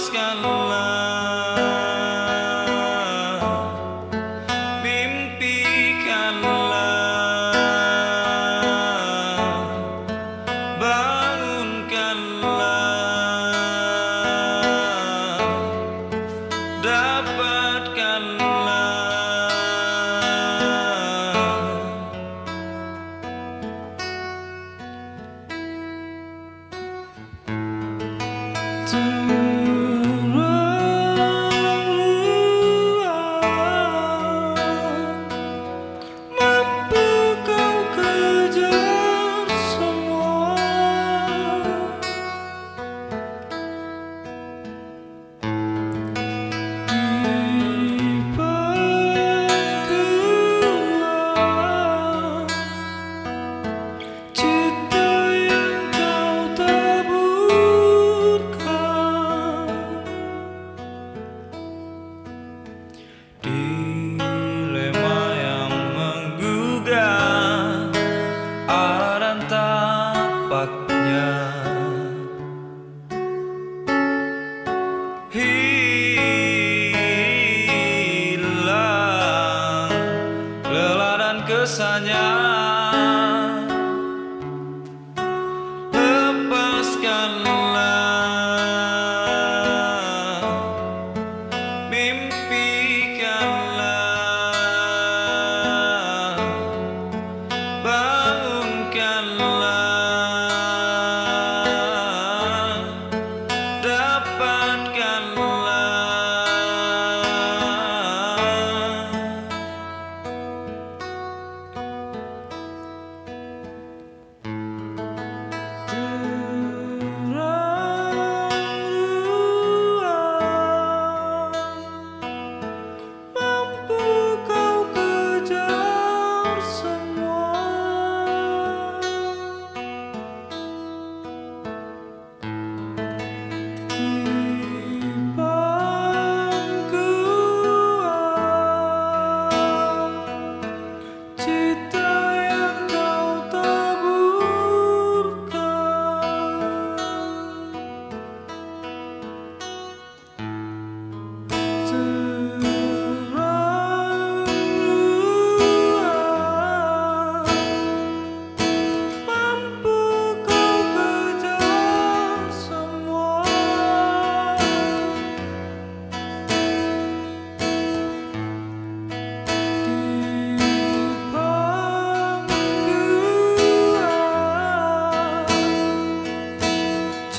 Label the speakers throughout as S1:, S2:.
S1: jelaskanlah Mimpikanlah Bangunkanlah Dapatkanlah to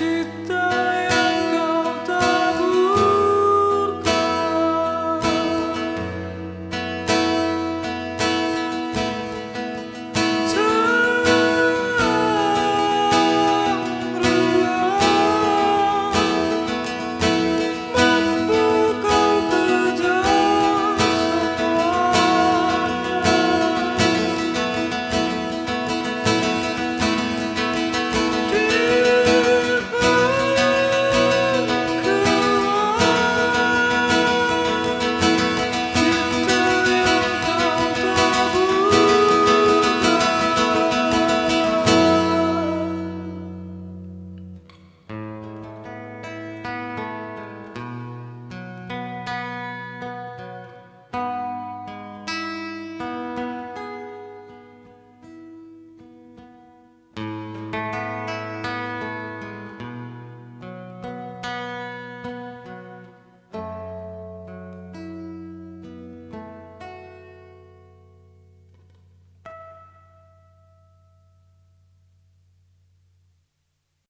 S1: te dá.